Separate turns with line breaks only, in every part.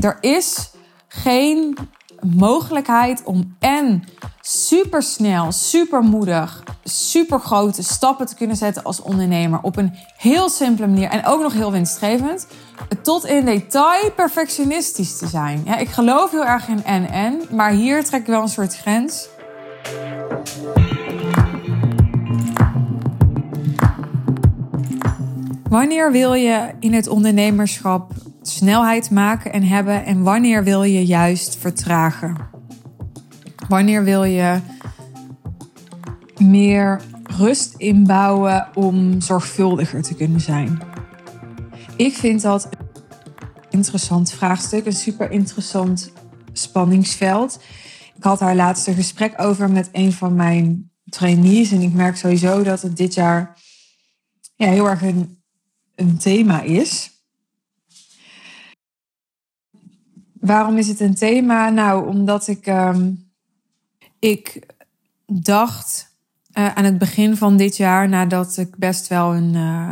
Er is geen mogelijkheid om en super snel, super moedig, super grote stappen te kunnen zetten als ondernemer op een heel simpele manier en ook nog heel winstgevend, tot in detail perfectionistisch te zijn. Ja, ik geloof heel erg in en-en, maar hier trek ik wel een soort grens. Wanneer wil je in het ondernemerschap snelheid maken en hebben en wanneer wil je juist vertragen? Wanneer wil je meer rust inbouwen om zorgvuldiger te kunnen zijn? Ik vind dat een interessant vraagstuk, een super interessant spanningsveld. Ik had daar laatst een gesprek over met een van mijn trainees en ik merk sowieso dat het dit jaar ja, heel erg een, een thema is. Waarom is het een thema? Nou, omdat ik, ehm, ik dacht uh, aan het begin van dit jaar, nadat ik best wel een, uh,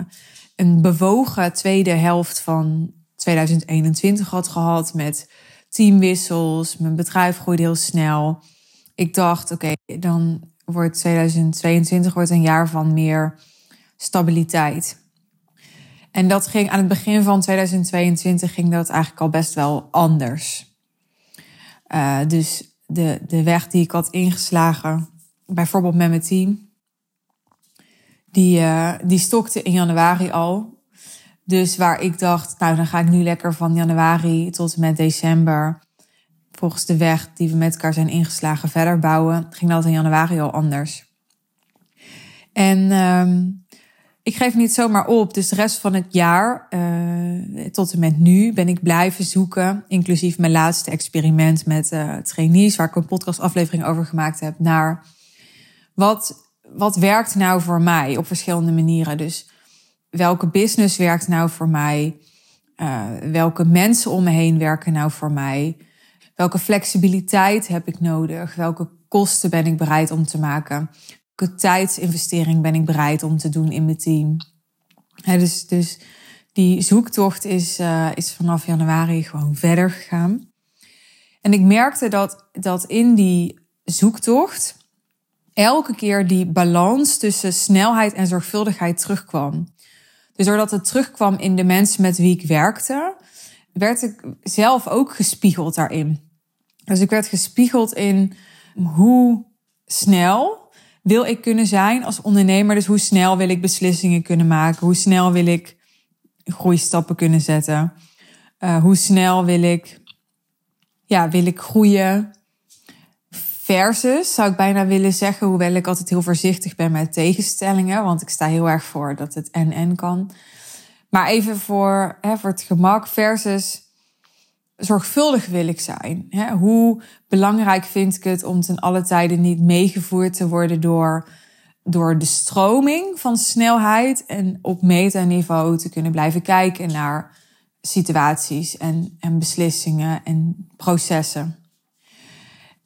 een bewogen tweede helft van 2021 had gehad met teamwissels, mijn bedrijf groeide heel snel. Ik dacht, oké, dan wordt 2022 wordt een jaar van meer stabiliteit. En dat ging aan het begin van 2022 ging dat eigenlijk al best wel anders. Uh, dus de, de weg die ik had ingeslagen, bijvoorbeeld met mijn team, die, uh, die stokte in januari al. Dus waar ik dacht, nou dan ga ik nu lekker van januari tot en met december, volgens de weg die we met elkaar zijn ingeslagen, verder bouwen, ging dat in januari al anders. En um, ik geef niet zomaar op. Dus de rest van het jaar, uh, tot en met nu, ben ik blijven zoeken. Inclusief mijn laatste experiment met uh, trainees, waar ik een podcastaflevering over gemaakt heb. Naar wat, wat werkt nou voor mij op verschillende manieren. Dus welke business werkt nou voor mij? Uh, welke mensen om me heen werken nou voor mij? Welke flexibiliteit heb ik nodig? Welke kosten ben ik bereid om te maken? Welke tijdsinvestering ben ik bereid om te doen in mijn team? dus, dus die zoektocht is, uh, is vanaf januari gewoon verder gegaan. En ik merkte dat, dat in die zoektocht elke keer die balans tussen snelheid en zorgvuldigheid terugkwam. Dus doordat het terugkwam in de mensen met wie ik werkte, werd ik zelf ook gespiegeld daarin. Dus ik werd gespiegeld in hoe snel wil ik kunnen zijn als ondernemer? Dus hoe snel wil ik beslissingen kunnen maken? Hoe snel wil ik groeistappen kunnen zetten? Uh, hoe snel wil ik, ja, wil ik groeien? Versus zou ik bijna willen zeggen, hoewel ik altijd heel voorzichtig ben met tegenstellingen, want ik sta heel erg voor dat het en-en kan. Maar even voor, hè, voor het gemak, versus zorgvuldig wil ik zijn? Hoe belangrijk vind ik het om ten alle tijden niet meegevoerd te worden door, door de stroming van snelheid en op metaniveau te kunnen blijven kijken naar situaties en, en beslissingen en processen.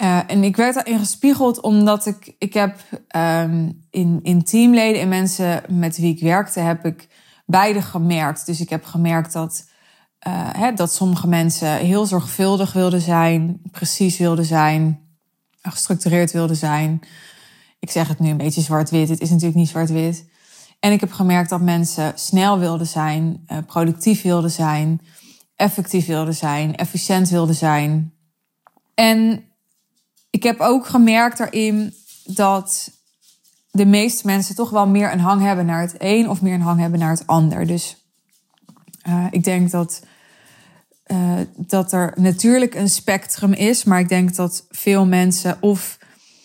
Uh, en ik werd daarin gespiegeld omdat ik, ik heb um, in, in teamleden en mensen met wie ik werkte, heb ik beide gemerkt. Dus ik heb gemerkt dat uh, hè, dat sommige mensen heel zorgvuldig wilden zijn, precies wilden zijn, gestructureerd wilden zijn. Ik zeg het nu een beetje zwart-wit, het is natuurlijk niet zwart-wit. En ik heb gemerkt dat mensen snel wilden zijn, uh, productief wilden zijn, effectief wilden zijn, efficiënt wilden zijn. En ik heb ook gemerkt daarin dat de meeste mensen toch wel meer een hang hebben naar het een of meer een hang hebben naar het ander. Dus uh, ik denk dat uh, dat er natuurlijk een spectrum is, maar ik denk dat veel mensen of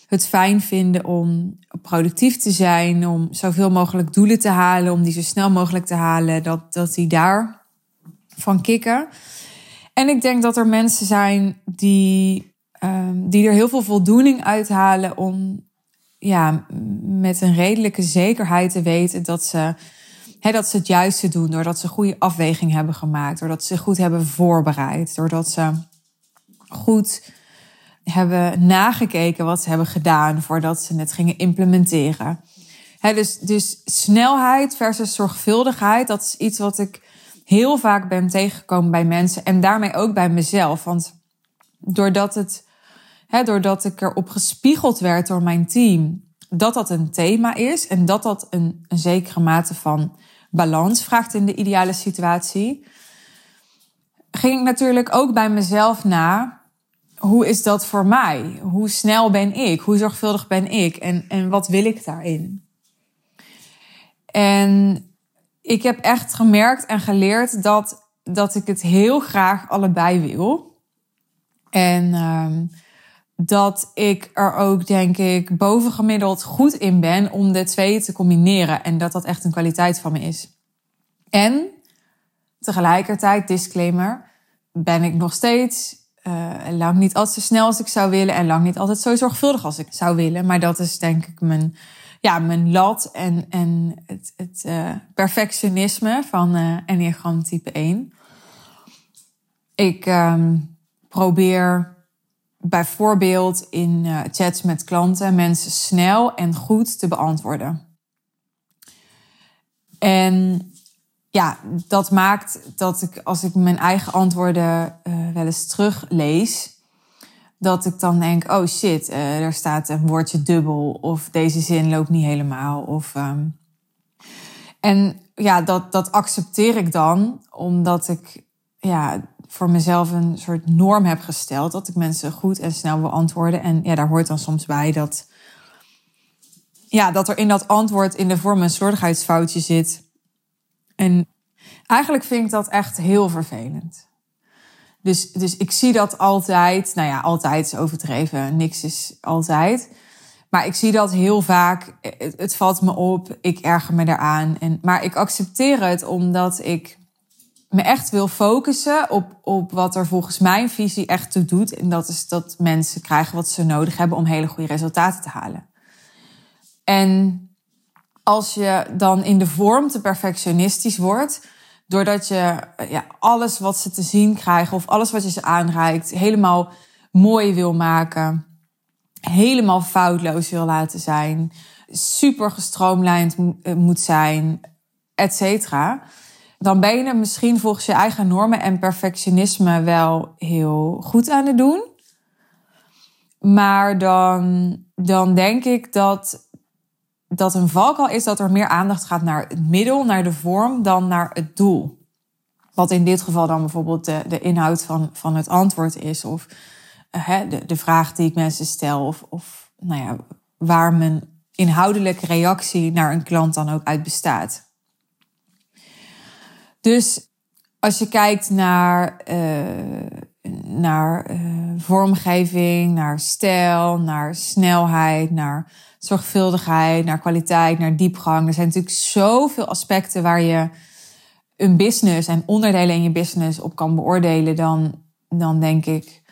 het fijn vinden om productief te zijn, om zoveel mogelijk doelen te halen, om die zo snel mogelijk te halen, dat, dat die daar van kicken. En ik denk dat er mensen zijn die, um, die er heel veel voldoening uithalen om ja, met een redelijke zekerheid te weten dat ze dat ze het juiste doen, doordat ze goede afweging hebben gemaakt, doordat ze goed hebben voorbereid, doordat ze goed hebben nagekeken wat ze hebben gedaan voordat ze het gingen implementeren. dus, dus snelheid versus zorgvuldigheid, dat is iets wat ik heel vaak ben tegengekomen bij mensen en daarmee ook bij mezelf. Want doordat, het, doordat ik erop gespiegeld werd door mijn team, dat dat een thema is en dat dat een, een zekere mate van balans vraagt in de ideale situatie, ging ik natuurlijk ook bij mezelf na. Hoe is dat voor mij? Hoe snel ben ik? Hoe zorgvuldig ben ik? En, en wat wil ik daarin? En ik heb echt gemerkt en geleerd dat, dat ik het heel graag allebei wil. En um, dat ik er ook, denk ik, bovengemiddeld goed in ben om de twee te combineren. En dat dat echt een kwaliteit van me is. En tegelijkertijd, disclaimer, ben ik nog steeds uh, lang niet altijd zo snel als ik zou willen. En lang niet altijd zo zorgvuldig als ik zou willen. Maar dat is denk ik mijn, ja, mijn lat en, en het, het uh, perfectionisme van uh, Enneagram type 1. Ik um, probeer bijvoorbeeld in uh, chats met klanten mensen snel en goed te beantwoorden. En ja, dat maakt dat ik als ik mijn eigen antwoorden uh, wel eens teruglees, dat ik dan denk: oh shit, uh, er staat een woordje dubbel of deze zin loopt niet helemaal. Of, um... En ja, dat, dat accepteer ik dan, omdat ik ja, voor mezelf een soort norm heb gesteld. Dat ik mensen goed en snel wil antwoorden. En ja, daar hoort dan soms bij dat, ja, dat er in dat antwoord in de vorm een slordigheidsfoutje zit. En eigenlijk vind ik dat echt heel vervelend. Dus, dus ik zie dat altijd. Nou ja, altijd is overdreven. Niks is altijd. Maar ik zie dat heel vaak. Het, het valt me op. Ik erger me eraan. En, maar ik accepteer het omdat ik me echt wil focussen op, op wat er volgens mijn visie echt toe doet. En dat is dat mensen krijgen wat ze nodig hebben om hele goede resultaten te halen. En als je dan in de vorm te perfectionistisch wordt, doordat je ja, alles wat ze te zien krijgen of alles wat je ze aanreikt helemaal mooi wil maken, helemaal foutloos wil laten zijn, super gestroomlijnd eh, moet zijn, et cetera dan ben je het misschien volgens je eigen normen en perfectionisme wel heel goed aan het doen. Maar dan, dan denk ik dat, dat een valkuil is dat er meer aandacht gaat naar het middel, naar de vorm, dan naar het doel. Wat in dit geval dan bijvoorbeeld de, de inhoud van, van het antwoord is. Of uh, de, de vraag die ik mensen stel. Of, of nou ja, waar mijn inhoudelijke reactie naar een klant dan ook uit bestaat. Dus als je kijkt naar, uh, naar uh, vormgeving, naar stijl, naar snelheid, naar zorgvuldigheid, naar kwaliteit, naar diepgang. Er zijn natuurlijk zoveel aspecten waar je een business en onderdelen in je business op kan beoordelen. Dan, dan denk ik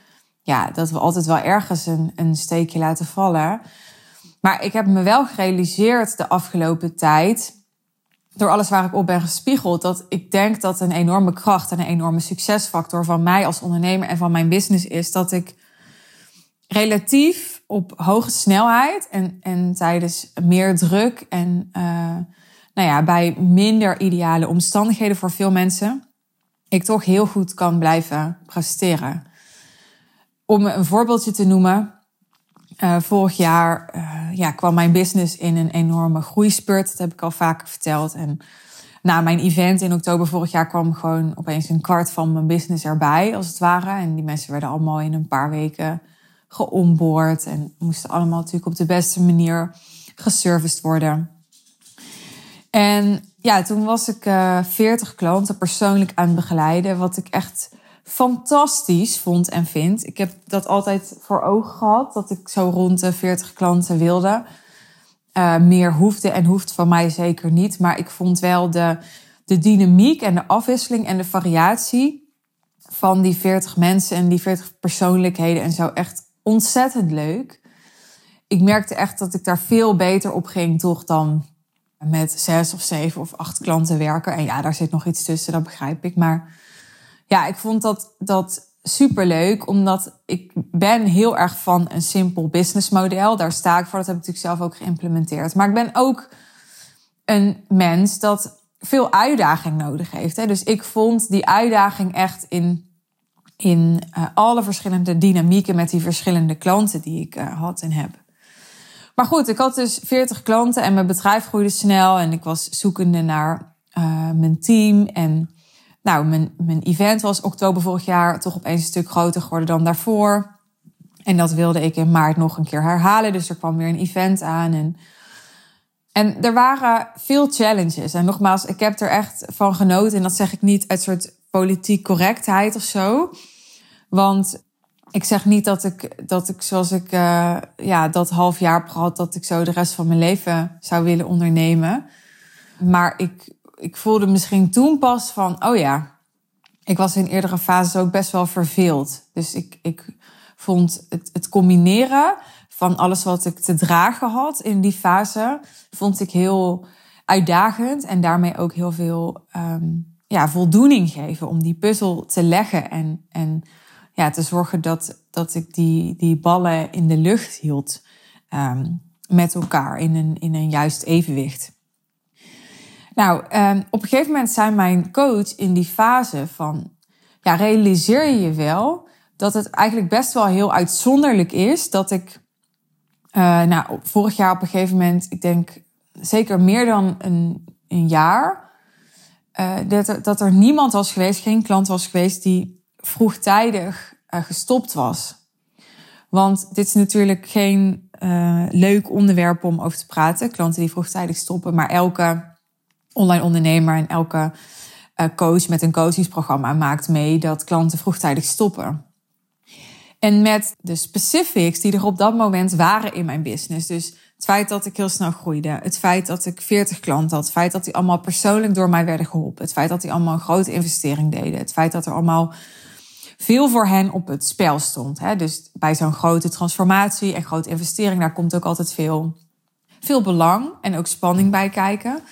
ja, dat we altijd wel ergens een, een steekje laten vallen. Maar ik heb me wel gerealiseerd de afgelopen tijd door alles waar ik op ben gespiegeld, dat ik denk dat een enorme kracht en een enorme succesfactor van mij als ondernemer en van mijn business is dat ik relatief op hoge snelheid en, en tijdens meer druk en uh, nou ja, bij minder ideale omstandigheden voor veel mensen, ik toch heel goed kan blijven presteren. Om een voorbeeldje te noemen, uh, vorig jaar uh, ja, kwam mijn business in een enorme groeispurt. Dat heb ik al vaker verteld. En na mijn event in oktober vorig jaar kwam gewoon opeens een kwart van mijn business erbij, als het ware. En die mensen werden allemaal in een paar weken geonboard. En moesten allemaal natuurlijk op de beste manier geserviced worden. En ja, toen was ik uh, eh, 40 klanten persoonlijk aan het begeleiden. Wat ik echt fantastisch vond en vind. Ik heb dat altijd voor ogen gehad, dat ik zo rond de 40 klanten wilde. Uh, meer hoefde en hoeft van mij zeker niet. Maar ik vond wel de, de dynamiek en de afwisseling en de variatie van die 40 mensen en die 40 persoonlijkheden en zo echt ontzettend leuk. Ik merkte echt dat ik daar veel beter op ging, toch dan met zes of zeven of acht klanten werken. En ja, daar zit nog iets tussen, dat begrijp ik. Maar ja, ik vond dat, dat super leuk, omdat ik ben heel erg van een simpel businessmodel. Daar sta ik voor, dat heb ik natuurlijk zelf ook geïmplementeerd. Maar ik ben ook een mens dat veel uitdaging nodig heeft. Hè? Dus ik vond die uitdaging echt in, in uh, alle verschillende dynamieken met die verschillende klanten die ik uh, had en heb. Maar goed, ik had dus 40 klanten en mijn bedrijf groeide snel en ik was zoekende naar uh, mijn team. En nou, mijn, mijn event was oktober vorig jaar toch opeens een stuk groter geworden dan daarvoor. En dat wilde ik in maart nog een keer herhalen. Dus er kwam weer een event aan. En, en er waren veel challenges. En nogmaals, ik heb er echt van genoten. En dat zeg ik niet uit soort politiek correctheid of zo. Want ik zeg niet dat ik, dat ik zoals ik uh, ja, dat half jaar heb gehad, dat ik zo de rest van mijn leven zou willen ondernemen. Maar ik, ik voelde misschien toen pas van, oh ja, ik was in eerdere fases ook best wel verveeld. Dus ik, ik vond het, het combineren van alles wat ik te dragen had in die fase, vond ik heel uitdagend en daarmee ook heel veel um, ja, voldoening geven om die puzzel te leggen en, en ja, te zorgen dat, dat ik die, die ballen in de lucht hield um, met elkaar in een, in een juist evenwicht. Nou, um, op een gegeven moment zei mijn coach in die fase van, ja, realiseer je je wel dat het eigenlijk best wel heel uitzonderlijk is dat ik, uh, nou, vorig jaar op een gegeven moment, ik denk zeker meer dan een, een jaar, uh, dat, er, dat er niemand was geweest, geen klant was geweest die vroegtijdig uh, gestopt was. Want dit is natuurlijk geen leuk onderwerp om over te praten, klanten die vroegtijdig stoppen, maar elke online ondernemer en elke uh, coach met een coachingsprogramma maakt mee dat klanten vroegtijdig stoppen. En met de specifics die er op dat moment waren in mijn business. Dus het feit dat ik heel snel groeide. Het feit dat ik 40 klanten had. Het feit dat die allemaal persoonlijk door mij werden geholpen. Het feit dat die allemaal een grote investering deden. Het feit dat er allemaal veel voor hen op het spel stond. Dus bij zo'n grote transformatie en grote investering, daar komt ook altijd veel, veel belang en ook spanning bij kijken.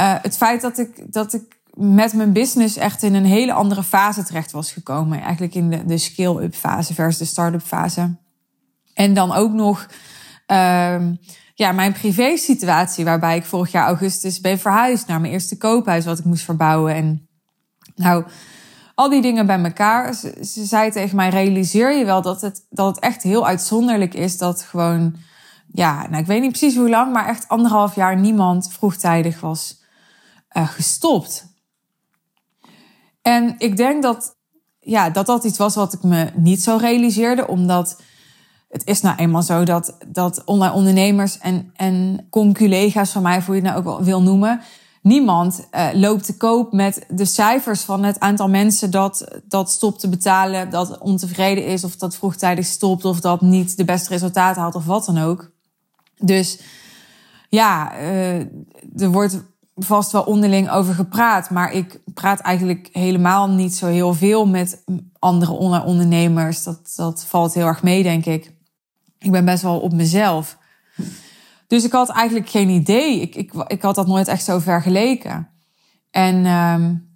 Uh, het feit dat ik, dat ik met mijn business echt in een hele andere fase terecht was gekomen. Eigenlijk in de, de scale-up fase versus de start-up fase. En dan ook nog uh, ja, mijn privé situatie, waarbij ik vorig jaar augustus ben verhuisd naar mijn eerste koophuis, wat ik moest verbouwen. En nou, al die dingen bij elkaar. Ze, ze zei tegen mij: realiseer je wel dat het, dat het echt heel uitzonderlijk is dat gewoon, ja, nou, ik weet niet precies hoe lang, maar echt anderhalf jaar niemand vroegtijdig was uh, gestopt. En ik denk dat, ja, dat dat iets was wat ik me niet zo realiseerde, omdat het is nou eenmaal zo dat, dat online ondernemers en, en conculega's van mij, hoe je het nou ook wel wil noemen, niemand uh, loopt te koop met de cijfers van het aantal mensen dat, dat stopt te betalen, dat ontevreden is of dat vroegtijdig stopt of dat niet de beste resultaten haalt of wat dan ook. Dus ja, uh, er wordt vast wel onderling over gepraat. Maar ik praat eigenlijk helemaal niet zo heel veel met andere ondernemers. Dat, dat valt heel erg mee, denk ik. Ik ben best wel op mezelf. Dus ik had eigenlijk geen idee. Ik, ik, ik had dat nooit echt zo vergeleken. En um,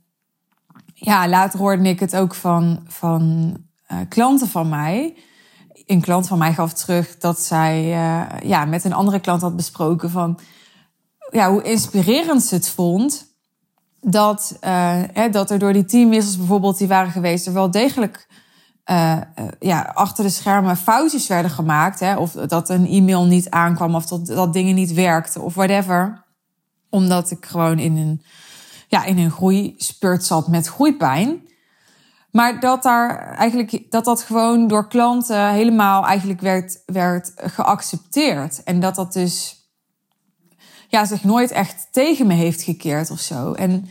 ja, later hoorde ik het ook van, van uh, klanten van mij. Een klant van mij gaf terug dat zij uh, ja, met een andere klant had besproken van ja, hoe inspirerend ze het vond. Dat, uh, hè, dat er door die teamwissels bijvoorbeeld die waren geweest, er wel degelijk uh, ja, achter de schermen foutjes werden gemaakt. Hè, of dat een e-mail niet aankwam of dat, dat dingen niet werkten of whatever. Omdat ik gewoon in een, ja, in een groeispurt zat met groeipijn. Maar dat daar eigenlijk, dat dat gewoon door klanten helemaal eigenlijk werd, werd geaccepteerd. En dat dat dus ja, zich nooit echt tegen me heeft gekeerd of zo. En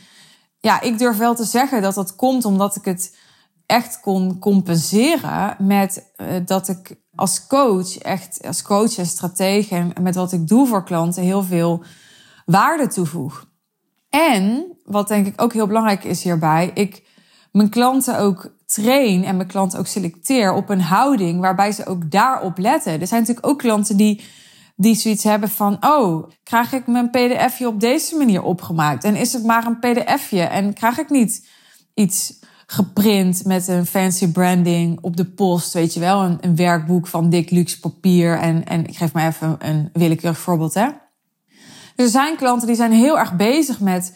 ja, ik durf wel te zeggen dat dat komt omdat ik het echt kon compenseren met uh, dat ik als coach, echt als coach en stratege en met wat ik doe voor klanten heel veel waarde toevoeg. En wat denk ik ook heel belangrijk is hierbij, ik mijn klanten ook train en mijn klanten ook selecteer op een houding waarbij ze ook daarop letten. Er zijn natuurlijk ook klanten die die zoiets hebben van: oh, krijg ik mijn PDFje op deze manier opgemaakt? En is het maar een PDFje? En krijg ik niet iets geprint met een fancy branding op de post, weet je wel? Een, een werkboek van dik luxe papier. En, en ik geef maar even een willekeurig voorbeeld, hè? er zijn klanten die zijn heel erg bezig met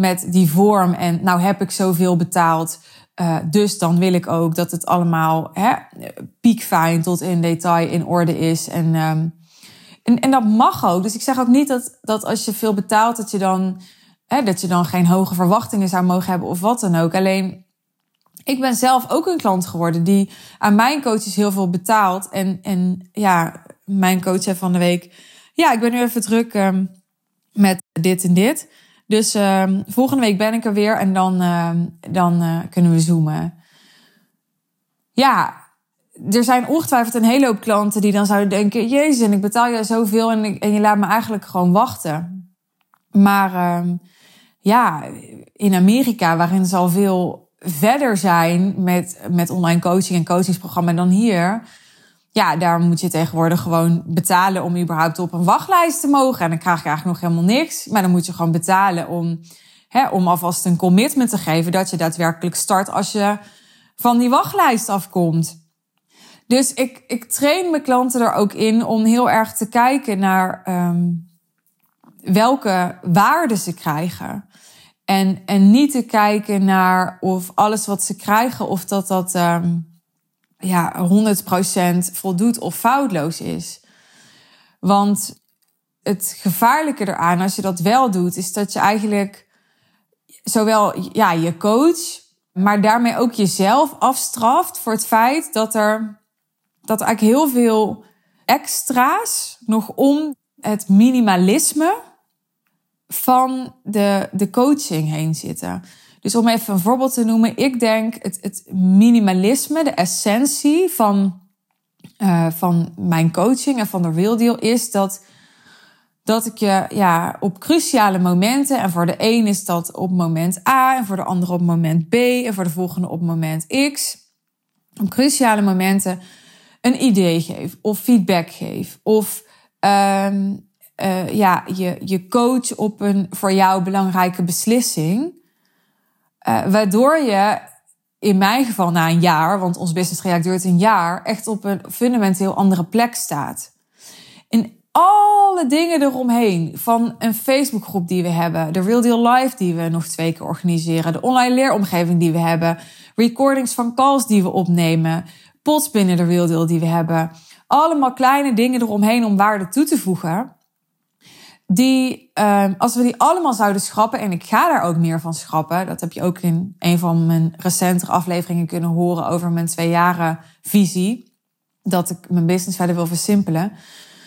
met die vorm en nou heb ik zoveel betaald. Uh, dus dan wil ik ook dat het allemaal hè, piekfijn tot in detail in orde is. En, um, en, en dat mag ook. Dus ik zeg ook niet dat, dat als je veel betaalt, dat je dan, hè, dat je dan geen hoge verwachtingen zou mogen hebben of wat dan ook. Alleen ik ben zelf ook een klant geworden die aan mijn coaches heel veel betaalt. En, en ja, mijn coach zei van de week: Ja, ik ben nu even druk um, met dit en dit. Dus um, volgende week ben ik er weer en dan, uh, dan uh, kunnen we zoomen. Ja, er zijn ongetwijfeld een hele hoop klanten die dan zouden denken: Jezus, en ik betaal je zoveel en, en je laat me eigenlijk gewoon wachten. Maar uh, ja, in Amerika, waarin ze al veel verder zijn met, met online coaching en coachingsprogramma dan hier. Ja, daar moet je tegenwoordig gewoon betalen om überhaupt op een wachtlijst te mogen. En dan krijg je eigenlijk nog helemaal niks. Maar dan moet je gewoon betalen om, hè, om alvast een commitment te geven dat je daadwerkelijk start als je van die wachtlijst afkomt. Dus ik, ik train mijn klanten er ook in om heel erg te kijken naar um, welke waarden ze krijgen. En, en niet te kijken naar of alles wat ze krijgen, of dat dat um, ja, 100% voldoet of foutloos is. Want het gevaarlijke eraan, als je dat wel doet, is dat je eigenlijk zowel ja, je coach, maar daarmee ook jezelf afstraft voor het feit dat er dat eigenlijk heel veel extra's nog om het minimalisme van de, de coaching heen zitten. Dus om even een voorbeeld te noemen, ik denk het, het minimalisme, de essentie van, uh, van mijn coaching en van de Real Deal is dat, dat ik je ja, op cruciale momenten, en voor de een is dat op moment A, en voor de andere op moment B, en voor de volgende op moment X, op cruciale momenten een idee geef, of feedback geef, of um, uh, ja, je, je coach op een voor jou belangrijke beslissing. Uh, waardoor je in mijn geval na een jaar, want ons business traject duurt een jaar, echt op een fundamenteel andere plek staat. In alle dingen eromheen, van een Facebookgroep die we hebben, de Real Deal Live die we nog twee keer organiseren, de online leeromgeving die we hebben, recordings van calls die we opnemen, pots binnen de Deal die we hebben. Allemaal kleine dingen eromheen om waarde toe te voegen die, uh, als we die allemaal zouden schrappen, en ik ga daar ook meer van schrappen, dat heb je ook in een van mijn recentere afleveringen kunnen horen over mijn twee jaren visie, dat ik mijn business verder wil versimpelen.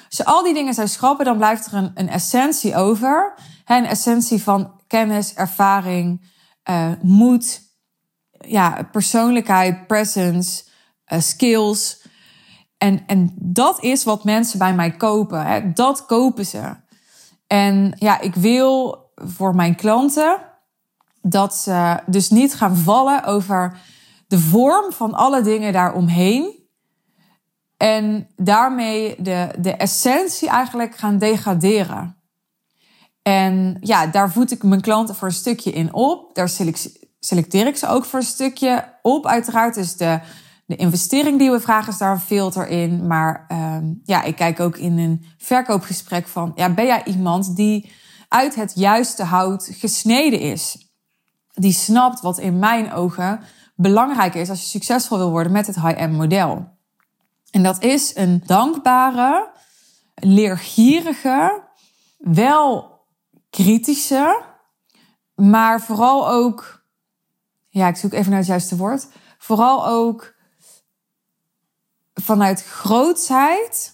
Als je al die dingen zou schrappen, dan blijft er een, een essentie over. Een essentie van kennis, ervaring, uh, moed, ja, persoonlijkheid, presence, skills. En, en dat is wat mensen bij mij kopen. Hè. Dat kopen ze. En ja, ik wil voor mijn klanten dat ze dus niet gaan vallen over de vorm van alle dingen daaromheen. En daarmee de, de essentie eigenlijk gaan degraderen. En ja, daar voed ik mijn klanten voor een stukje in op. Daar selecteer ik ze ook voor een stukje op. Uiteraard is de de investering die we vragen is daar een filter in. Maar um, ja, ik kijk ook in een verkoopgesprek van... Ja, ben jij iemand die uit het juiste hout gesneden is? Die snapt wat in mijn ogen belangrijk is als je succesvol wil worden met het high-end model. En dat is een dankbare, leergierige, wel kritische, maar vooral ook... Ja, ik zoek even naar het juiste woord. Vooral ook vanuit grootsheid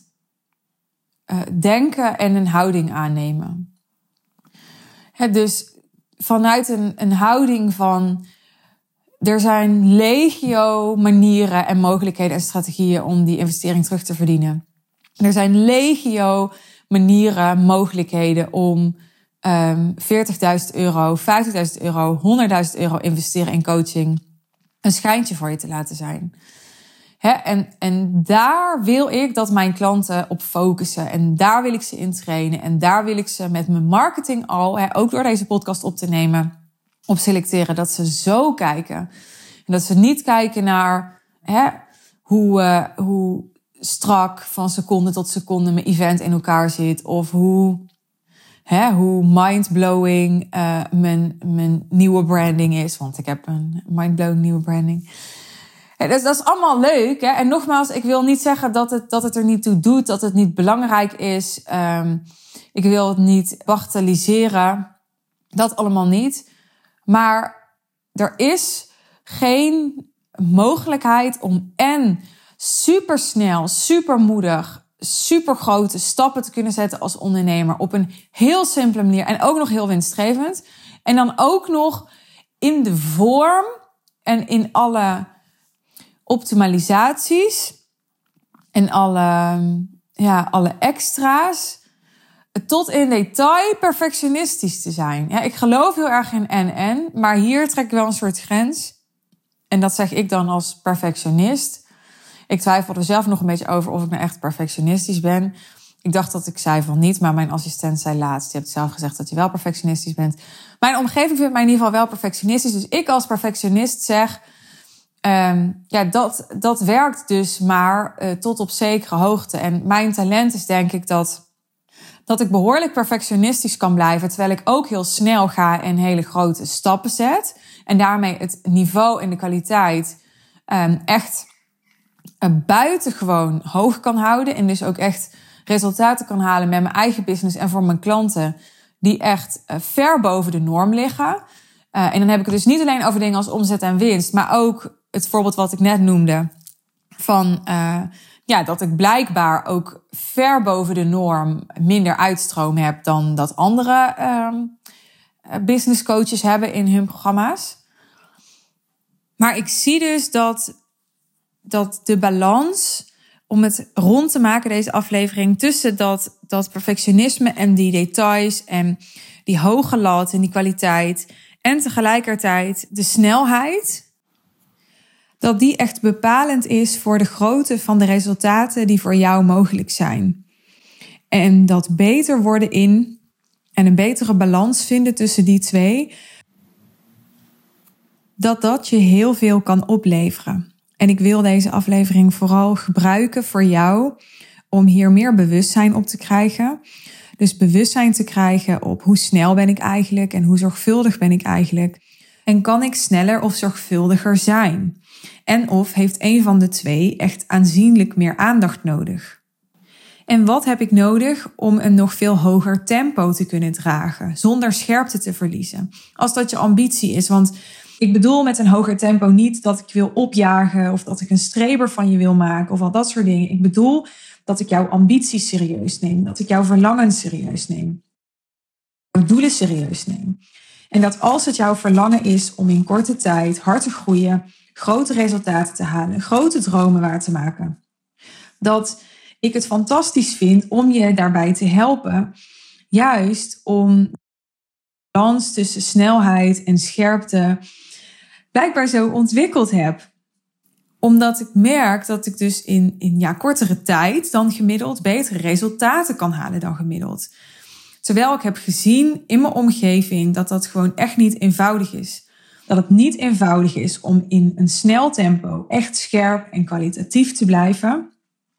uh, denken en een houding aannemen. dus vanuit een, een houding van er zijn legio manieren en mogelijkheden en strategieën om die investering terug te verdienen. Er zijn legio manieren, mogelijkheden om um, ehm, 40.000 euro, 50.000 euro, 100.000 euro investeren in coaching een schijntje voor je te laten zijn en, en daar wil ik dat mijn klanten op focussen. En daar wil ik ze in trainen. En daar wil ik ze met mijn marketing al, ook door deze podcast op te nemen, op selecteren. Dat ze zo kijken. En dat ze niet kijken naar hoe, uh, hoe strak van seconde tot seconde mijn event in elkaar zit. Of hoe hè, hoe mindblowing uh, mijn, mijn nieuwe branding is. Want ik heb een mindblowing nieuwe branding. Dus dat is allemaal leuk. Hè? En nogmaals, ik wil niet zeggen dat het, dat het er niet toe doet, dat het niet belangrijk is. Um, ik wil het niet bagatelliseren. Dat allemaal niet. Maar er is geen mogelijkheid om en supersnel, supermoedig, supergrote stappen te kunnen zetten als ondernemer op een heel simpele manier en ook nog heel winstgevend. En dan ook nog in de vorm en in alle optimalisaties en alle, ja, alle extra's tot in detail perfectionistisch te zijn. Ja, ik geloof heel erg in en-en, maar hier trek ik wel een soort grens. En dat zeg ik dan als perfectionist. Ik twijfel er zelf nog een beetje over of ik nou echt perfectionistisch ben. Ik dacht dat ik zei van niet, maar mijn assistent zei laatst. Je hebt zelf gezegd dat je wel perfectionistisch bent. Mijn omgeving vindt mij in ieder geval wel perfectionistisch. Dus ik als perfectionist zeg, um, ja, dat, dat werkt dus maar uh, tot op zekere hoogte. En mijn talent is denk ik dat dat ik behoorlijk perfectionistisch kan blijven, terwijl ik ook heel snel ga en hele grote stappen zet. En daarmee het niveau en de kwaliteit um, echt uh, buitengewoon hoog kan houden. En dus ook echt resultaten kan halen met mijn eigen business en voor mijn klanten, die echt uh, ver boven de norm liggen. En dan heb ik het dus niet alleen over dingen als omzet en winst, maar ook het voorbeeld wat ik net noemde van ja, dat ik blijkbaar ook ver boven de norm minder uitstroom heb dan dat andere um, business coaches hebben in hun programma's. Maar ik zie dus dat, dat de balans, om het rond te maken, deze aflevering, tussen dat, dat perfectionisme en die details en die hoge lat en die kwaliteit en tegelijkertijd de snelheid dat die echt bepalend is voor de grootte van de resultaten die voor jou mogelijk zijn. En dat beter worden in en een betere balans vinden tussen die twee, dat dat je heel veel kan opleveren. En ik wil deze aflevering vooral gebruiken voor jou om hier meer bewustzijn op te krijgen. Dus bewustzijn te krijgen op hoe snel ben ik eigenlijk en hoe zorgvuldig ben ik eigenlijk. En kan ik sneller of zorgvuldiger zijn? En of heeft een van de twee echt aanzienlijk meer aandacht nodig? En wat heb ik nodig om een nog veel hoger tempo te kunnen dragen, zonder scherpte te verliezen? Als dat je ambitie is, want ik bedoel met een hoger tempo niet dat ik wil opjagen of dat ik een streber van je wil maken of al dat soort dingen. Ik bedoel dat ik jouw ambities serieus neem, dat ik jouw verlangen serieus neem, jouw doelen serieus neem. En dat als het jouw verlangen is om in korte tijd hard te groeien, grote resultaten te halen, grote dromen waar te maken. Dat ik het fantastisch vind om je daarbij te helpen, juist om balans tussen snelheid en scherpte blijkbaar zo ontwikkeld heb. Omdat ik merk dat ik dus in, in ja, kortere tijd dan gemiddeld betere resultaten kan halen dan gemiddeld. Terwijl ik heb gezien in mijn omgeving dat dat gewoon echt niet eenvoudig is dat het niet eenvoudig is om in een snel tempo echt scherp en kwalitatief te blijven.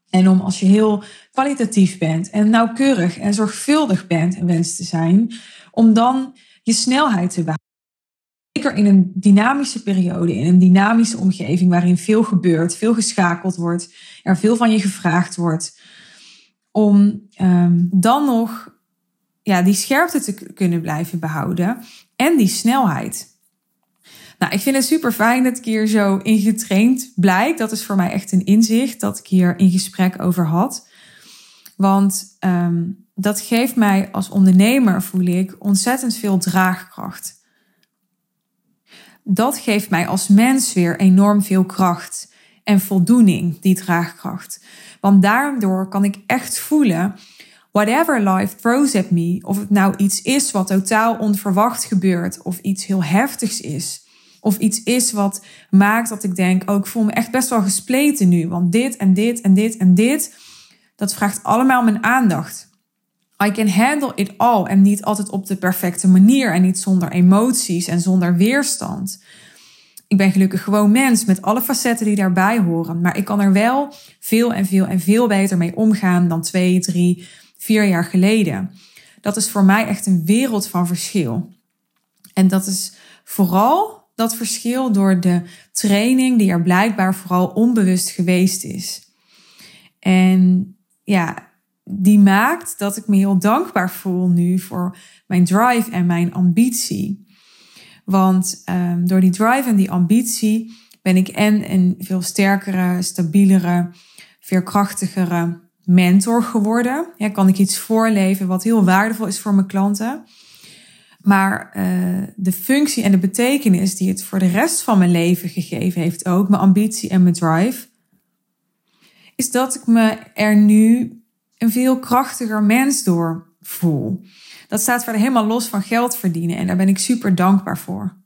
En om als je heel kwalitatief bent en nauwkeurig en zorgvuldig bent en wenst te zijn, om dan je snelheid te behouden. Zeker in een dynamische periode, in een dynamische omgeving waarin veel gebeurt, veel geschakeld wordt, er veel van je gevraagd wordt, om um, dan nog ja, die scherpte te kunnen blijven behouden en die snelheid. Nou, ik vind het super fijn dat ik hier zo in getraind blijk. Dat is voor mij echt een inzicht dat ik hier in gesprek over had. Want um, dat geeft mij als ondernemer, voel ik, ontzettend veel draagkracht. Dat geeft mij als mens weer enorm veel kracht en voldoening, die draagkracht. Want daardoor kan ik echt voelen, whatever life throws at me, of het nou iets is wat totaal onverwacht gebeurt, of iets heel heftigs is, of iets is wat maakt dat ik denk, oh, ik voel me echt best wel gespleten nu. Want dit en dit en dit en dit, dat vraagt allemaal mijn aandacht. I can handle it all. En niet altijd op de perfecte manier. En niet zonder emoties en zonder weerstand. Ik ben gelukkig gewoon mens met alle facetten die daarbij horen. Maar ik kan er wel veel en veel en veel beter mee omgaan dan twee, drie, vier jaar geleden. dat is voor mij echt een wereld van verschil. En dat is vooral dat verschil door de training die er blijkbaar vooral onbewust geweest is. En ja, die maakt dat ik me heel dankbaar voel nu voor mijn drive en mijn ambitie. Want um, door die drive en die ambitie ben ik en een veel sterkere, stabielere, veerkrachtigere mentor geworden. Ja, kan ik iets voorleven wat heel waardevol is voor mijn klanten. Maar uh, de functie en de betekenis die het voor de rest van mijn leven gegeven heeft, ook mijn ambitie en mijn drive, is dat ik me er nu een veel krachtiger mens door voel. Dat staat verder helemaal los van geld verdienen en daar ben ik super dankbaar voor.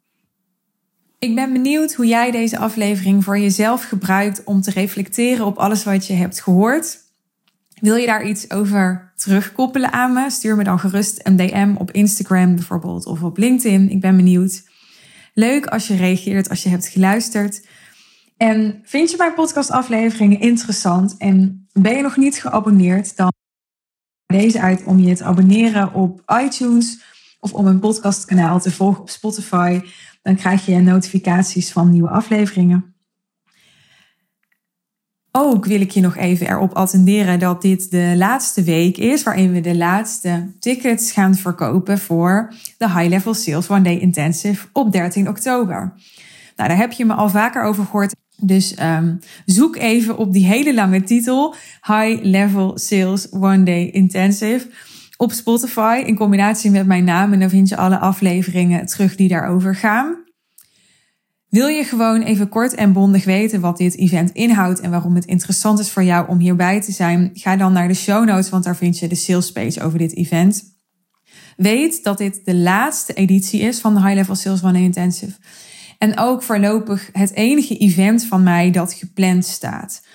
Ik ben benieuwd hoe jij deze aflevering voor jezelf gebruikt om te reflecteren op alles wat je hebt gehoord. Wil je daar iets over terugkoppelen aan me? Stuur me dan gerust een DM op Instagram bijvoorbeeld of op LinkedIn. Ik ben benieuwd. Leuk als je reageert, als je hebt geluisterd. En vind je mijn podcastafleveringen interessant en ben je nog niet geabonneerd, dan deze uit om je te abonneren op iTunes of om mijn podcastkanaal te volgen op Spotify. Dan krijg je notificaties van nieuwe afleveringen. Ook wil ik je nog even erop attenderen dat dit de laatste week is waarin we de laatste tickets gaan verkopen voor de High Level Sales One Day Intensive op 13 oktober. Nou, daar heb je me al vaker over gehoord. Dus um, zoek even op die hele lange titel High Level Sales One Day Intensive op Spotify in combinatie met mijn naam en dan vind je alle afleveringen terug die daarover gaan. Wil je gewoon even kort en bondig weten wat dit event inhoudt en waarom het interessant is voor jou om hierbij te zijn? Ga dan naar de show notes, want daar vind je de sales page over dit event. Weet dat dit de laatste editie is van de High Level Sales One Intensive. En ook voorlopig het enige event van mij dat gepland staat.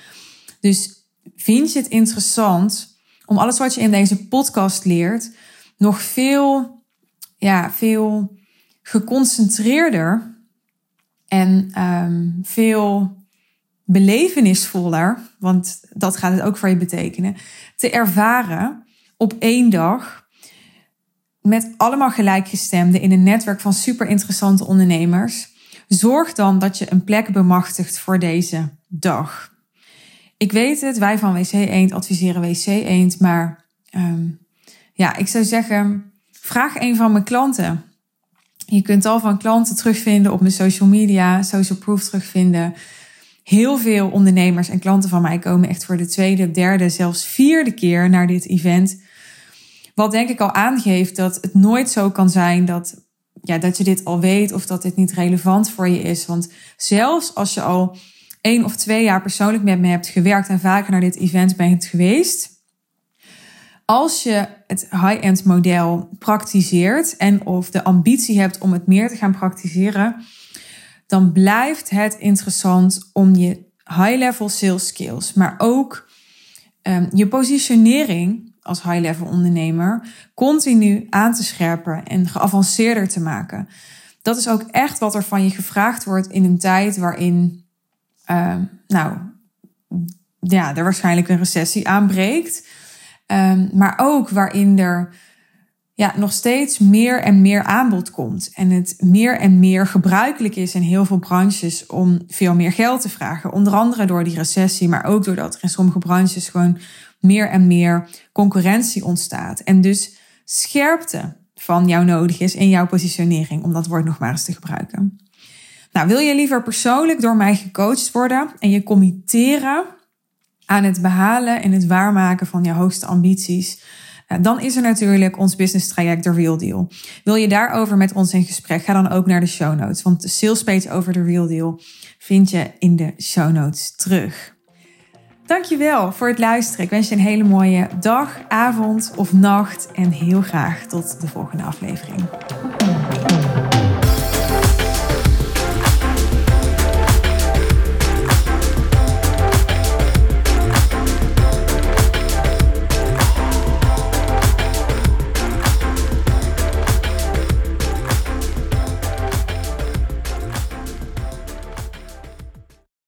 Dus vind je het interessant om alles wat je in deze podcast leert nog veel, ja, veel geconcentreerder en um, veel belevenisvoller, want dat gaat het ook voor je betekenen, te ervaren op één dag met allemaal gelijkgestemden in een netwerk van super interessante ondernemers. Zorg dan dat je een plek bemachtigt voor deze dag. Ik weet het, wij van WC Eend adviseren WC Eend, maar um, ja, ik zou zeggen, vraag een van mijn klanten je kunt al van klanten terugvinden op mijn social media, social proof terugvinden. Heel veel ondernemers en klanten van mij komen echt voor de tweede, derde, zelfs vierde keer naar dit event. Wat denk ik al aangeeft dat het nooit zo kan zijn dat, ja, dat je dit al weet of dat dit niet relevant voor je is. Want zelfs als je al één of twee jaar persoonlijk met me hebt gewerkt en vaker naar dit event bent geweest, als je het high-end model praktiseert en of de ambitie hebt om het meer te gaan praktiseren, dan blijft het interessant om je high-level sales skills, maar ook um, je positionering als high-level ondernemer continu aan te scherpen en geavanceerder te maken. Dat is ook echt wat er van je gevraagd wordt in een tijd waarin, um, nou, ja, er waarschijnlijk een recessie aanbreekt. Um, maar ook waarin er ja, nog steeds meer en meer aanbod komt. En het meer en meer gebruikelijk is in heel veel branches om veel meer geld te vragen. Onder andere door die recessie, maar ook doordat er in sommige branches gewoon meer en meer concurrentie ontstaat. En dus scherpte van jou nodig is in jouw positionering, om dat woord nog maar te gebruiken. Nou, wil je liever persoonlijk door mij gecoacht worden en je committeren aan het behalen en het waarmaken van je hoogste ambities. Dan is er natuurlijk ons business traject The Real Deal. Wil je daarover met ons in gesprek? Ga dan ook naar de show notes. Want de sales page over The Real Deal vind je in de show notes terug. Dankjewel voor het luisteren. Ik wens je een hele mooie dag, avond of nacht. En heel graag tot de volgende aflevering.